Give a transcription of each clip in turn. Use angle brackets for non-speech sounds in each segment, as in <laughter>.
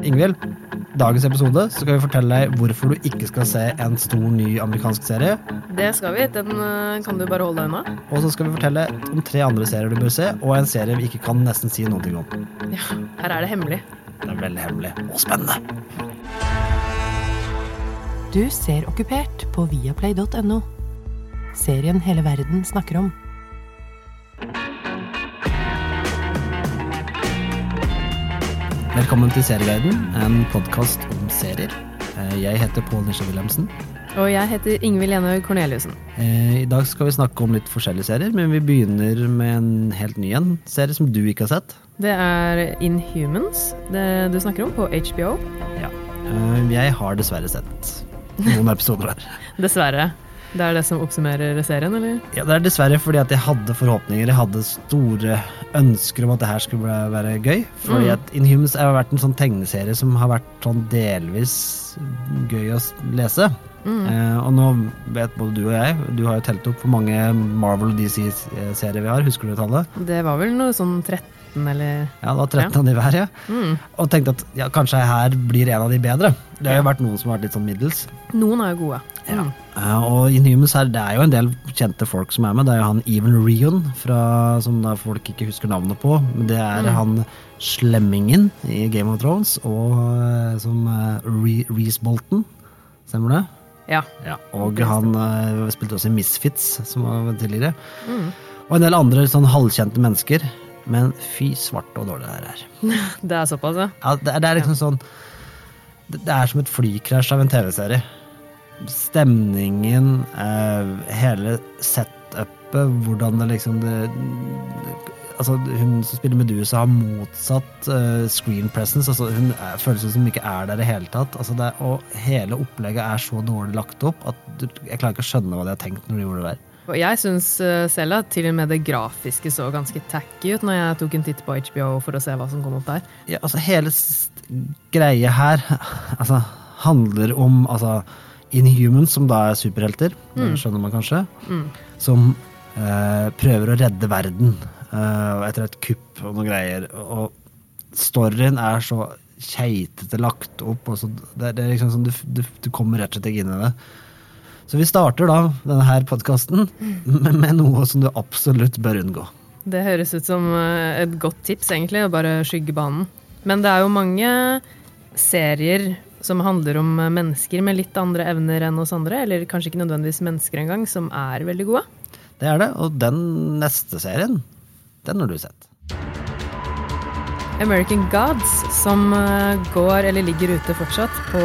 Ingvild, dagens episode så skal vi fortelle deg hvorfor du ikke skal se en stor, ny amerikansk serie. Det skal vi. Den eh, kan du bare holde deg unna. Og så skal vi fortelle om tre andre serier du bør se, og en serie vi ikke kan nesten si noe om. Ja, her er det hemmelig. Det er veldig hemmelig og spennende. Du ser Okkupert på viaplay.no. Serien hele verden snakker om. Velkommen til Serieguiden, en podkast om serier. Eh, Jeg heter Pål Nisje Wilhelmsen. Og jeg heter Ingvild Enøy Corneliussen. Eh, I dag skal vi snakke om litt forskjellige serier, men vi begynner med en helt ny en. Serie som du ikke har sett. Det er Inhumans det du snakker om på HBO. Ja. Eh, Jeg har dessverre sett noen episoder der. <laughs> Dessverre. Det er det som oppsummerer serien, eller? Ja, Det er dessverre fordi at jeg hadde forhåpninger, jeg hadde store ønsker om at det her skulle være gøy. Fordi Mm. at Inhumans har vært en sånn tegneserie som har vært sånn delvis gøy å lese. Mm. Eh, og nå vet både du og jeg, du har jo telt opp hvor mange Marvel og DC-serier vi har, husker du tallet? Det var vel noe sånn 13, eller Ja, det var 13 av de hver, ja. mm. Og tenkte at ja, kanskje her blir en av de bedre. Det har jo vært noen som har vært litt sånn middels. Noen er jo gode. Ja. Mm. og i Nymus her, det er jo en del kjente folk som er med. Det er jo han Even Rion, fra, som da folk ikke husker navnet på. Men det er Mm. han slemmingen i Game of Thrones, og eh, som uh, Reece Bolton. Stemmer det? Ja. Ja. Og han eh, spilte også i Misfits, som var tidligere. Mm. Og en del andre sånn halvkjente mennesker. Men fy svarte og dårlig det her er. <laughs> Det er såpass, ja. Ja, det, er- det er liksom sånn det, er som et flykrasj av en TV-serie. Stemningen, eh, hele setupet, hvordan det liksom det, Altså, hun som spiller Medusa, har motsatt eh, screen presence. Altså, hun er, føles som hun ikke er der i hele tatt. Altså, det, er- og hele opplegget er så dårlig lagt opp at du, jeg klarer ikke å skjønne hva de har tenkt når de gjorde det der. Og jeg syns uh, selv at til og med det grafiske så ganske tacky ut når jeg tok en titt på HBO for å se hva som kom opp der. Ja, altså hele greia her <laughs> altså, handler om altså, Inhumans, som da er superhelter, mm. skjønner man kanskje, Mm. som eh, prøver å redde verden eh, etter et kupp og noen greier. Og storyen er så keitete lagt opp. Så, det, det er liksom sånn, du, du, du kommer rett og slett ikke inn i det. Så vi starter da denne her podkasten med, med noe som du absolutt bør unngå. Det høres ut som eh, et godt tips, egentlig, å bare skygge banen. Men det er jo mange serier som handler om eh, mennesker med litt andre evner enn oss andre, eller kanskje ikke nødvendigvis mennesker engang, som er veldig gode. Det er det. Og den neste serien, den har du sett. American Gods, som eh, går eller ligger ute fortsatt på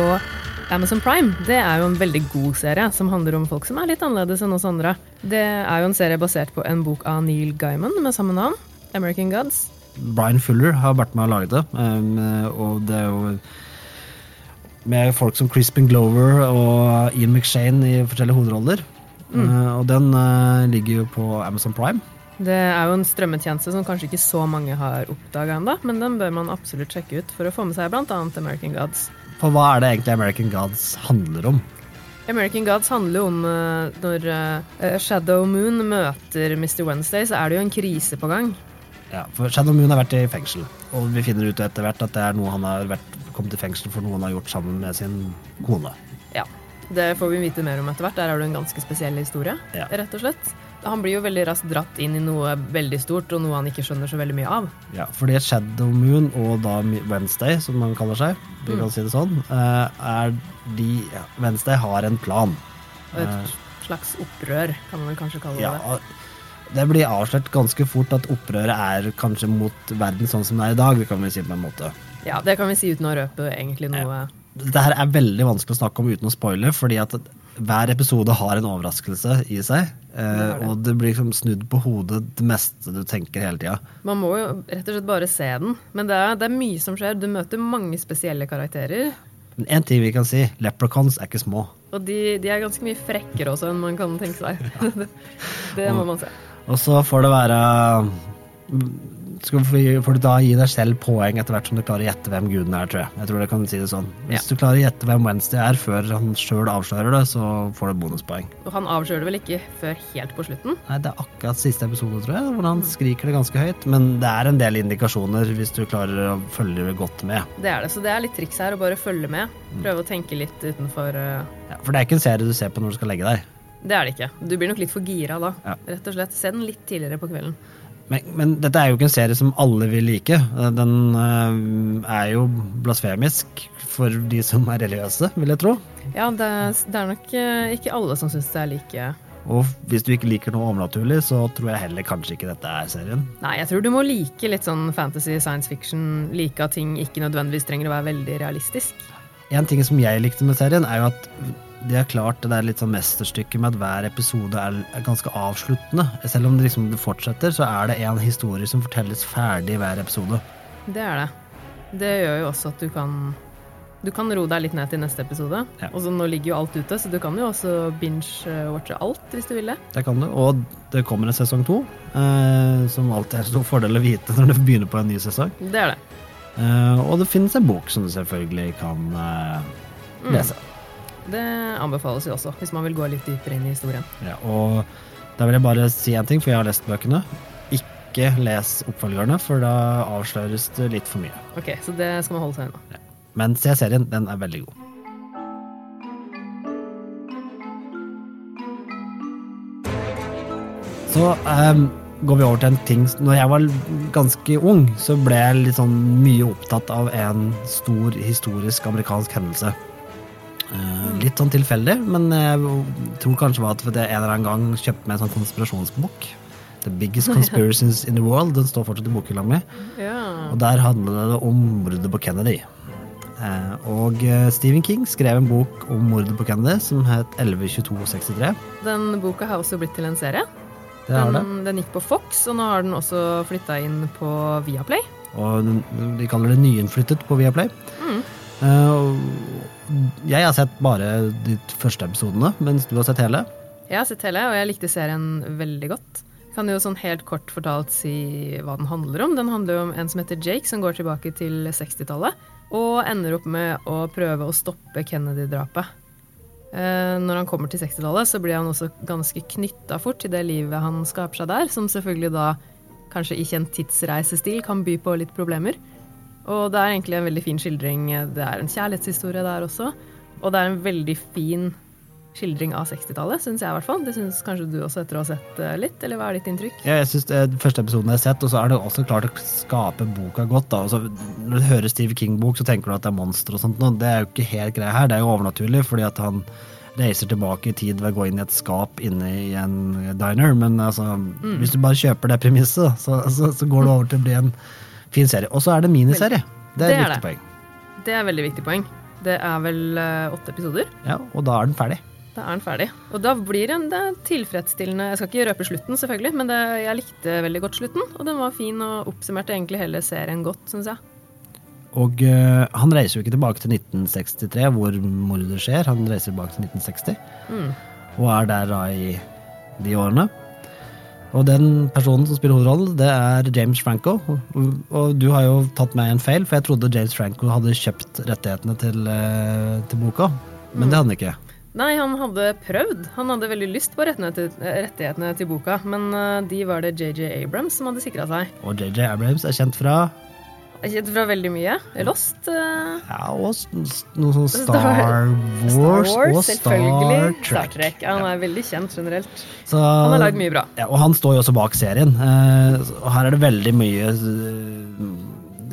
Amazon Prime, det er jo en veldig god serie som handler om folk som er litt annerledes enn oss andre. Det er jo en serie basert på en bok av Neil Gaiman med samme navn, American Gods. Brian Fuller har vært med og laget det. um, og det er jo med folk som Crispin Glover og Ian McShane i forskjellige hovedroller. Mm. og den uh, ligger jo på Amazon Prime. Det er jo en strømmetjeneste som kanskje ikke så mange har oppdaga ennå, men den bør man absolutt sjekke ut for å få med seg bl.a. American Gods. For hva er det egentlig American Gods handler om? American Gods handler om eh, når eh, Shadow Moon møter Mr. Wednesday, så er det jo en krise på gang. Ja, for Shadow Moon har vært i fengsel, og vi finner ut etter hvert at det er noe han har vært, kommet i fengsel for noe han har gjort sammen med sin kone. Ja, Det får vi vite mer om etter hvert. Der har du en ganske spesiell historie, Ja. rett og slett. Han blir jo veldig raskt dratt inn i noe veldig stort, og noe han ikke skjønner så veldig mye av. Ja, fordi Shadow Moon og da Wednesday, som man kaller seg, vi kan si det sånn, eh, er de ja, Wednesday har en plan. Og et slags opprør, kan man vel kanskje kalle Ja, det. det blir avslørt ganske fort at opprøret er kanskje mot verden sånn som det er i dag, det kan vi si på en måte. Ja, Det kan vi si uten å røpe egentlig noe. Dette her er veldig vanskelig å snakke om uten å spoile, fordi at hver episode har en overraskelse i seg. Eh, Det det. og det blir liksom snudd på hodet det meste du tenker hele tida. Man må jo rett og slett bare se den. Men det er, det er mye som skjer. Du møter mange spesielle karakterer. Men én ting vi kan si, leprechauns er ikke små. Og de, de er ganske mye frekkere også enn man kan tenke seg. <laughs> det, det må man se. Og så får det være skal får du da gi deg selv poeng etter hvert som du klarer å gjette hvem guden er, tror jeg. Jeg tror det kan si det sånn. Hvis du klarer å gjette hvem Wednesday er før han sjøl avslører det, så får du bonuspoeng. Og han avslører det vel ikke før helt på slutten? Nei, det er akkurat siste episode, tror jeg, hvor han skriker det ganske høyt. Men det er en del indikasjoner hvis du klarer å følge godt med. Det er det, så det er litt triks her å bare følge med. Prøve å tenke litt utenfor uh... Ja, for det er ikke en serie du ser på når du skal legge deg. Det er det ikke. Du blir nok litt for gira da. Ja. Rett og slett. Se den litt tidligere på kvelden. Men, men dette er jo ikke en serie som alle vil like. Den øh, er jo blasfemisk for de som er religiøse, vil jeg tro. Ja, det, det er nok eh, ikke alle som syns det er like Og hvis du ikke liker noe overnaturlig, så tror jeg heller kanskje ikke dette er serien. Nei, jeg tror du må like litt sånn fantasy, science fiction, like at ting ikke nødvendigvis trenger å være veldig realistisk. En ting som jeg likte med serien, er jo at de har klart det der litt sånn mesterstykket med at hver episode er, er ganske avsluttende. Selv om det liksom fortsetter, så er det en historie som fortelles ferdig i hver episode. Det er det. Det gjør jo også at du kan Du kan roe deg litt ned til neste episode. Ja. Og så nå ligger jo alt ute, så du kan jo også binge-watche alt hvis du vil det. Det kan du. Og det kommer en sesong to, eh, som alltid er en stor fordel å vite når du begynner på en ny sesong. Det er det. Eh, og det finnes en bok som du selvfølgelig kan lese. Mm. lese. Det anbefales jo også, hvis man vil gå litt dypere inn i historien. Ja, og da vil jeg bare si en ting, for jeg har lest bøkene. Ikke les oppfølgerne, for da avsløres det litt for mye. Ok, så det skal man holde seg unna. Men se serien, den er veldig god. Så ehm, går vi over til en ting Når jeg var ganske ung, så ble jeg litt sånn mye opptatt av en stor historisk amerikansk hendelse. Eh, litt sånn tilfeldig, men jeg tror kanskje var at jeg en eller annen gang kjøpte meg en sånn konspirasjonsbok. The Biggest <laughs> Conspiracies in the World. Den står fortsatt i bokhylla mi. Ja. Og der handler det om mordet på Kennedy. Eh, og eh, Stephen King skrev en bok om mordet på Kennedy som het 112263. Den boka har også blitt til en serie. Det har det. Den, den gikk på Fox, og nå har den også flytta inn på Viaplay. Og den- de kaller det nyinnflyttet på Viaplay. Mm. Eh, jeg har sett bare de første episodene, mens du har sett hele. Jeg har sett hele, og jeg likte serien veldig godt. Kan jo sånn helt kort fortalt si hva den handler om. Den handler om en som heter Jake, som går tilbake til 60-tallet. Og ender opp med å prøve å stoppe Kennedy-drapet. Eh, når han kommer til 60-tallet, så blir han også ganske knytta fort til det livet han skaper seg der, som selvfølgelig da, kanskje i kjent tidsreisestil, kan by på litt problemer. Og det er egentlig en veldig fin skildring. Det er en kjærlighetshistorie der også. Og det er en veldig fin skildring av 60-tallet, syns jeg i hvert fall. Det syns kanskje du også etter å ha sett eh, litt, eller hva er ditt inntrykk? Ja, Jeg er den første episoden jeg har sett, og så er det også klart å skape boka godt. da. Altså, når du hører Steve King-bok, så tenker du at det er monster og sånt. noe. Det er jo ikke helt greia her. Det er jo overnaturlig, fordi at han reiser tilbake i tid ved å gå inn i et skap inne i en diner. Men altså, hvis du bare kjøper det premisset, så, så, så går det over til å bli en fin serie. Og så er det miniserie. Det er Det et er viktig det. poeng. Det er veldig viktig poeng. Det er vel eh, åtte episoder. Ja, og da er den ferdig. Da er den ferdig. Og da blir den det tilfredsstillende Jeg skal ikke røpe slutten, selvfølgelig, men det, jeg likte veldig godt slutten. Og den var fin og oppsummerte egentlig hele serien godt, syns jeg. Og uh, han reiser jo ikke tilbake til 1963, hvor mordet skjer. Han reiser tilbake til 1960, Mm. og er der da i de årene. Og den personen som spiller hovedrollen, det er James Franco. Og, og du har jo tatt meg en feil, for jeg trodde James Franco hadde kjøpt rettighetene til, eh, til boka. Men det hadde han ikke. Nei, han hadde prøvd. Han hadde veldig lyst på rettighetene til, eh, rettighetene til boka, men eh, de var det JJ Abrams som hadde sikra seg. Og JJ Abrams er kjent fra er Kjent fra veldig mye. Lost. Uh... ja, og noe sånn Star- Star Wars, og Star. Trek. Star Trek. Ja, han er veldig kjent generelt. Så, Han har lagd mye bra. Ja, og han står jo også bak serien. Uh, og her er det veldig mye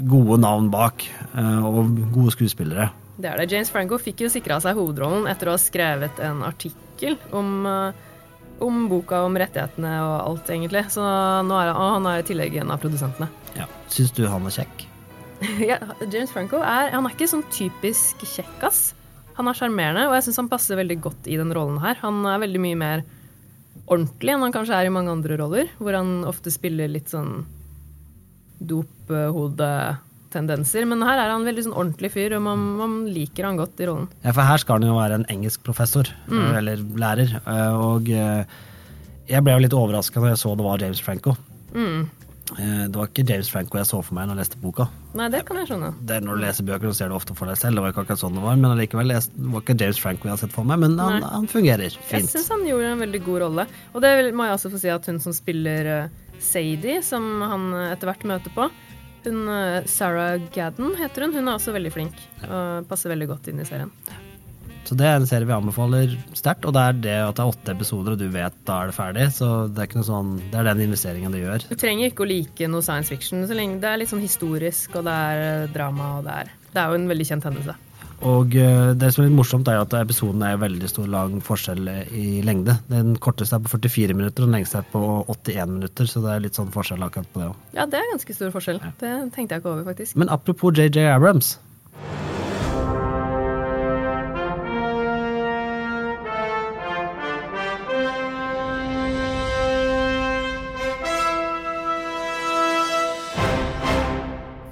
gode navn bak, uh, og gode skuespillere. Det er det. James Franco fikk jo sikra seg hovedrollen etter å ha skrevet en artikkel om, eh, om boka om rettighetene og alt, egentlig. Så nå er han, han er i tillegg en av produsentene. Ja. Syns du han er kjekk? <laughs> ja, James Franco er, han er ikke sånn typisk kjekkas. Han er sjarmerende, og jeg syns han passer veldig godt i den rollen her. Han er veldig mye mer ordentlig enn han kanskje er i mange andre roller, hvor han ofte spiller litt sånn dophodetendenser. Men her er han veldig sånn ordentlig fyr, og man, man liker han godt i rollen. Ja, for her skal han jo være en engelskprofessor, mm. eller lærer. eh, Og eh, jeg ble jo litt overraska når jeg så det var James Franco. Mm. Eh, Det var ikke James Franco jeg så for meg når jeg leste boka. Nei, det kan jeg skjønne. Det er Når du leser bøker, så ser du ofte for deg selv. Det var ikke akkurat sånn det var, men allikevel, jeg- det var ikke James Franco jeg har sett for meg, men han, han fungerer Jeg fint. syns han gjorde en veldig god rolle. Og det må jeg også få si at hun som spiller eh, Sadie, som han eh, etter hvert møter på, hun eh, Sarah Gadden heter hun. Hun er også veldig flink og passer veldig godt inn i serien. Så det er en serie vi anbefaler sterkt, og det er det at det er åtte episoder, og du vet da er det ferdig, så det er sånn Det er den investeringen du gjør. Du trenger ikke å like noe science fiction så lenge det er litt sånn historisk, og det er eh, drama, og det er Det er jo en veldig kjent hendelse. Og eh, det som er litt morsomt, er at episoden er veldig stor lang forskjell i lengde. Den korteste er på 44 minutter, og den lengste er på 81 minutter, så det er litt sånn forskjell akkurat på det òg. Ja, det er ganske stor forskjell. Det tenkte jeg ikke over, faktisk. Men apropos JJ Abrams.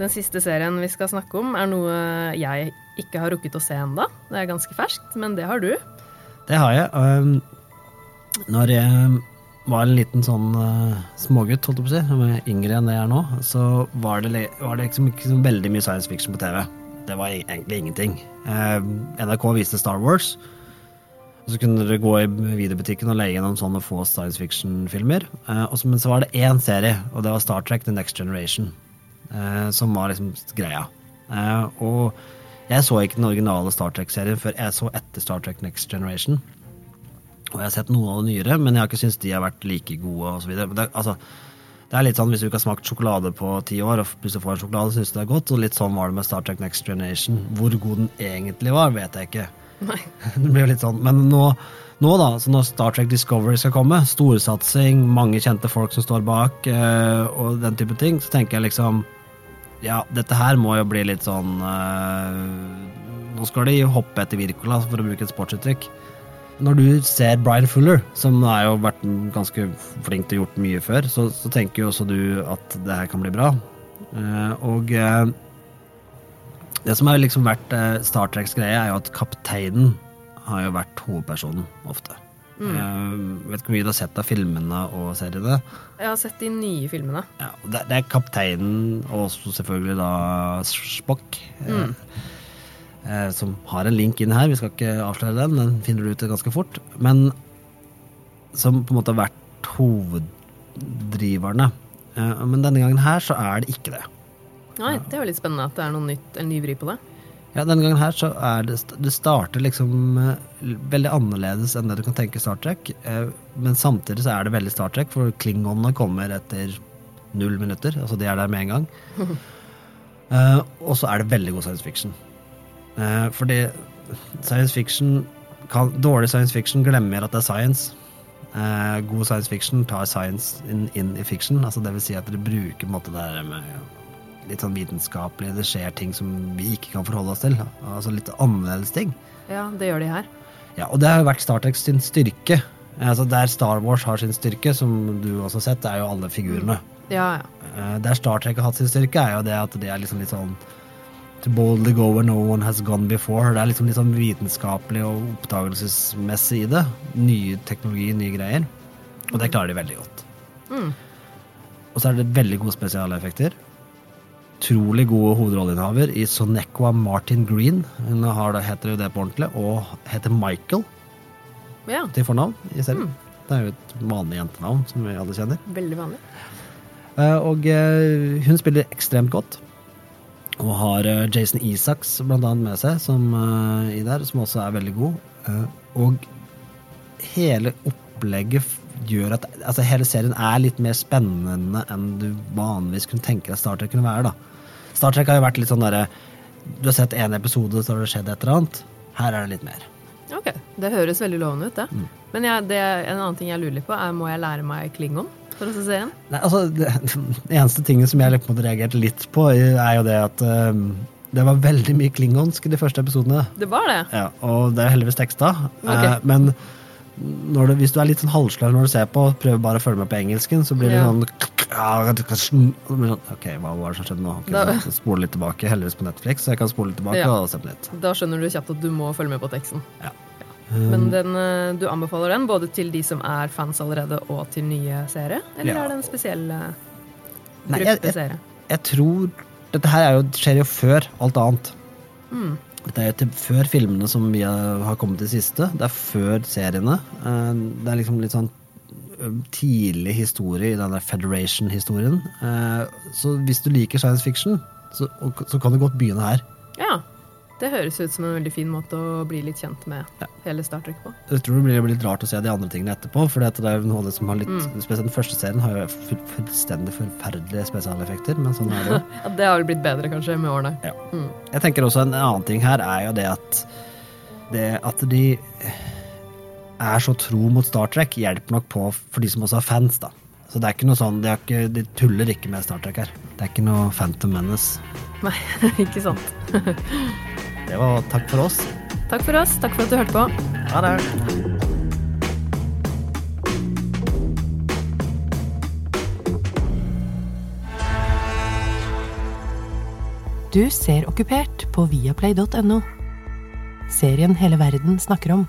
Den siste serien vi skal snakke om, er noe jeg ikke har rukket å se enda. Det er ganske ferskt, men det har du. Det har jeg. Um, når jeg var en liten sånn uh, smågutt, holdt jeg på å si, yngre enn det jeg er nå, så var det, var det liksom ikke så veldig mye science fiction på TV. Det var egentlig ingenting. Um, NRK viste Star Wars. Og så kunne dere gå i videobutikken og leie gjennom sånne få science fiction-filmer. Uh, men så var det én serie, og det var Star Trek The Next Generation. Uh, som var liksom greia. Uh, og jeg så ikke den originale Star Trek-serien før jeg så etter Star Trek Next Generation. Og jeg har sett noen av de nyere, men jeg har ikke syntes de har vært like gode. Og så videre. men det, altså, det er litt sånn hvis du ikke har smakt sjokolade på ti år, og plutselig får en sjokolade, syns du det er godt. Og litt sånn var det med Star Trek Next Generation. Hvor god den egentlig var, vet jeg ikke. Nei. <laughs> Det blir jo litt sånn. Men nå, nå da, så når Star Trek Discovery skal komme, storsatsing, mange kjente folk som står bak, eh, og den type ting, så tenker jeg liksom Ja, dette her må jo bli litt sånn eh, Nå skal de hoppe etter Wirkola, for å bruke et sportsuttrykk. Når du ser Brian Fuller, som har jo vært ganske flink til å gjort mye før, så, så tenker jo også du at det her kan bli bra. Uh, og uh, det som har liksom vært Star Treks greie, er jo at kapteinen har jo vært hovedpersonen ofte. Eh, vet ikke hvor mye du har sett av filmene og seriene. Jeg har sett de nye filmene. Ja, det, det er kapteinen, og også selvfølgelig da Spock, mm. eh, som har en link inn her. Vi skal ikke avsløre den, den finner du ut ganske fort. Men som på en måte har vært hoveddriverne. Eh, men denne gangen her så er det ikke det. Nei, Det er jo litt spennende at det er noe nytt, en ny vri på det. Ja, denne gangen her så er det Det starter liksom eh, veldig annerledes enn det du kan tenke Star Trek. eh, Men samtidig så er det veldig Star Trek, for klingonene kommer etter null minutter. Altså de er der med en gang. <laughs> Eh, og så er det veldig god science fiction. Fordi science fiction kan, Dårlig science fiction glemmer at det er science. God science fiction tar science inn, inn i fiction. Altså det vil si at dere bruker på en måte det her med litt sånn vitenskapelig, det skjer ting som vi ikke kan forholde oss til. Altså litt annerledes ting. Ja, det gjør de her. Ja, og det har jo vært Star Trek sin styrke. Altså Der Star Wars har sin styrke, som du også har sett, det er jo alle figurene. Ja, ja. Eh, Der Star Trek har hatt sin styrke, er jo det at det er liksom litt sånn To boldly go where no one has gone before. Det er liksom litt sånn vitenskapelig og oppdagelsesmessig i det. Nye teknologi, nye greier. Og det klarer de veldig godt. Mm. Og så er det veldig gode spesialeffekter. Utrolig gode hovedrolleinnehaver i Sonequa Martin Green. Hun har, heter jo det på ordentlig, og heter Michael ja. til fornavn i serien. Det er jo et vanlig jentenavn som vi alle kjenner. Veldig vanlig. Eh, Og eh, hun spiller ekstremt godt. Og har eh, Jason Isaks blant annet med seg som, i der, som også er veldig god. Og hele opplegget gjør at altså hele serien er litt mer spennende enn du vanligvis kunne tenke deg Star Trek kunne være. da. Star Trek har jo vært litt sånn derre Du har sett én episode, så har det skjedd et eller annet. Her er det litt mer. Ok, Det høres veldig lovende ut, det. Mm. Men jeg, det, en annen ting jeg lurer litt på, er må jeg lære meg klingon for å se serien? Nei, altså, det, <laughs> det eneste tingen som jeg på reagerte litt på, er jo det at um, det var veldig mye klingonsk i de første episodene. Det var det. Ja, og det er heldigvis teksta. Okay. Eh, men det, hvis du er litt sånn halvsløv når du ser på, prøver bare å følge med på engelsken, så blir det Ja. sånn sånn, Ok, hva var det som skjedde nå? Okay, Da- Spole litt tilbake. Heldigvis på Netflix, så jeg kan spole litt tilbake Ja. og se på nytt. Da skjønner du kjapt at du må følge med på teksten. Ja. Men den, eh, du anbefaler den både til de som er fans allerede, og til nye seere? Eller er det en spesiell gruppe seere? jeg-. Jeg tror Dette her er jo, skjer jo før alt annet. Mm. Dette er jo før filmene som vi har kommet til siste. Det er før seriene. Eh, Det er liksom litt sånn tidlig historie i den der Federation-historien. Eh, Så hvis du liker science fiction, så, så kan du godt begynne her. Ja. Det høres ut som en veldig fin måte å bli litt kjent med Ja. hele Star Trek på. Jeg tror det blir, blir litt rart å se de andre tingene etterpå. For det er noe av det som har litt Mm. Spesielt den første serien har jo fullstendig forferdelige spesialeffekter, men sånn er det jo. <laughs> Ja, det har vel blitt bedre kanskje med årene. Ja. Mm. Jeg tenker også en annen ting her er jo det at det at de er så tro mot Star Trek, hjelper nok på for de som også er fans, da. Så det er ikke noe sånn, de, har ikke, de tuller ikke med Star Trek her. Det er ikke noe Phantom Menace. Nei, <laughs> ikke sant. <laughs> Det var takk for oss. Takk for oss. Takk for at du hørte på. Ha det. Du ser Okkupert på viaplay.no. Serien hele verden snakker om.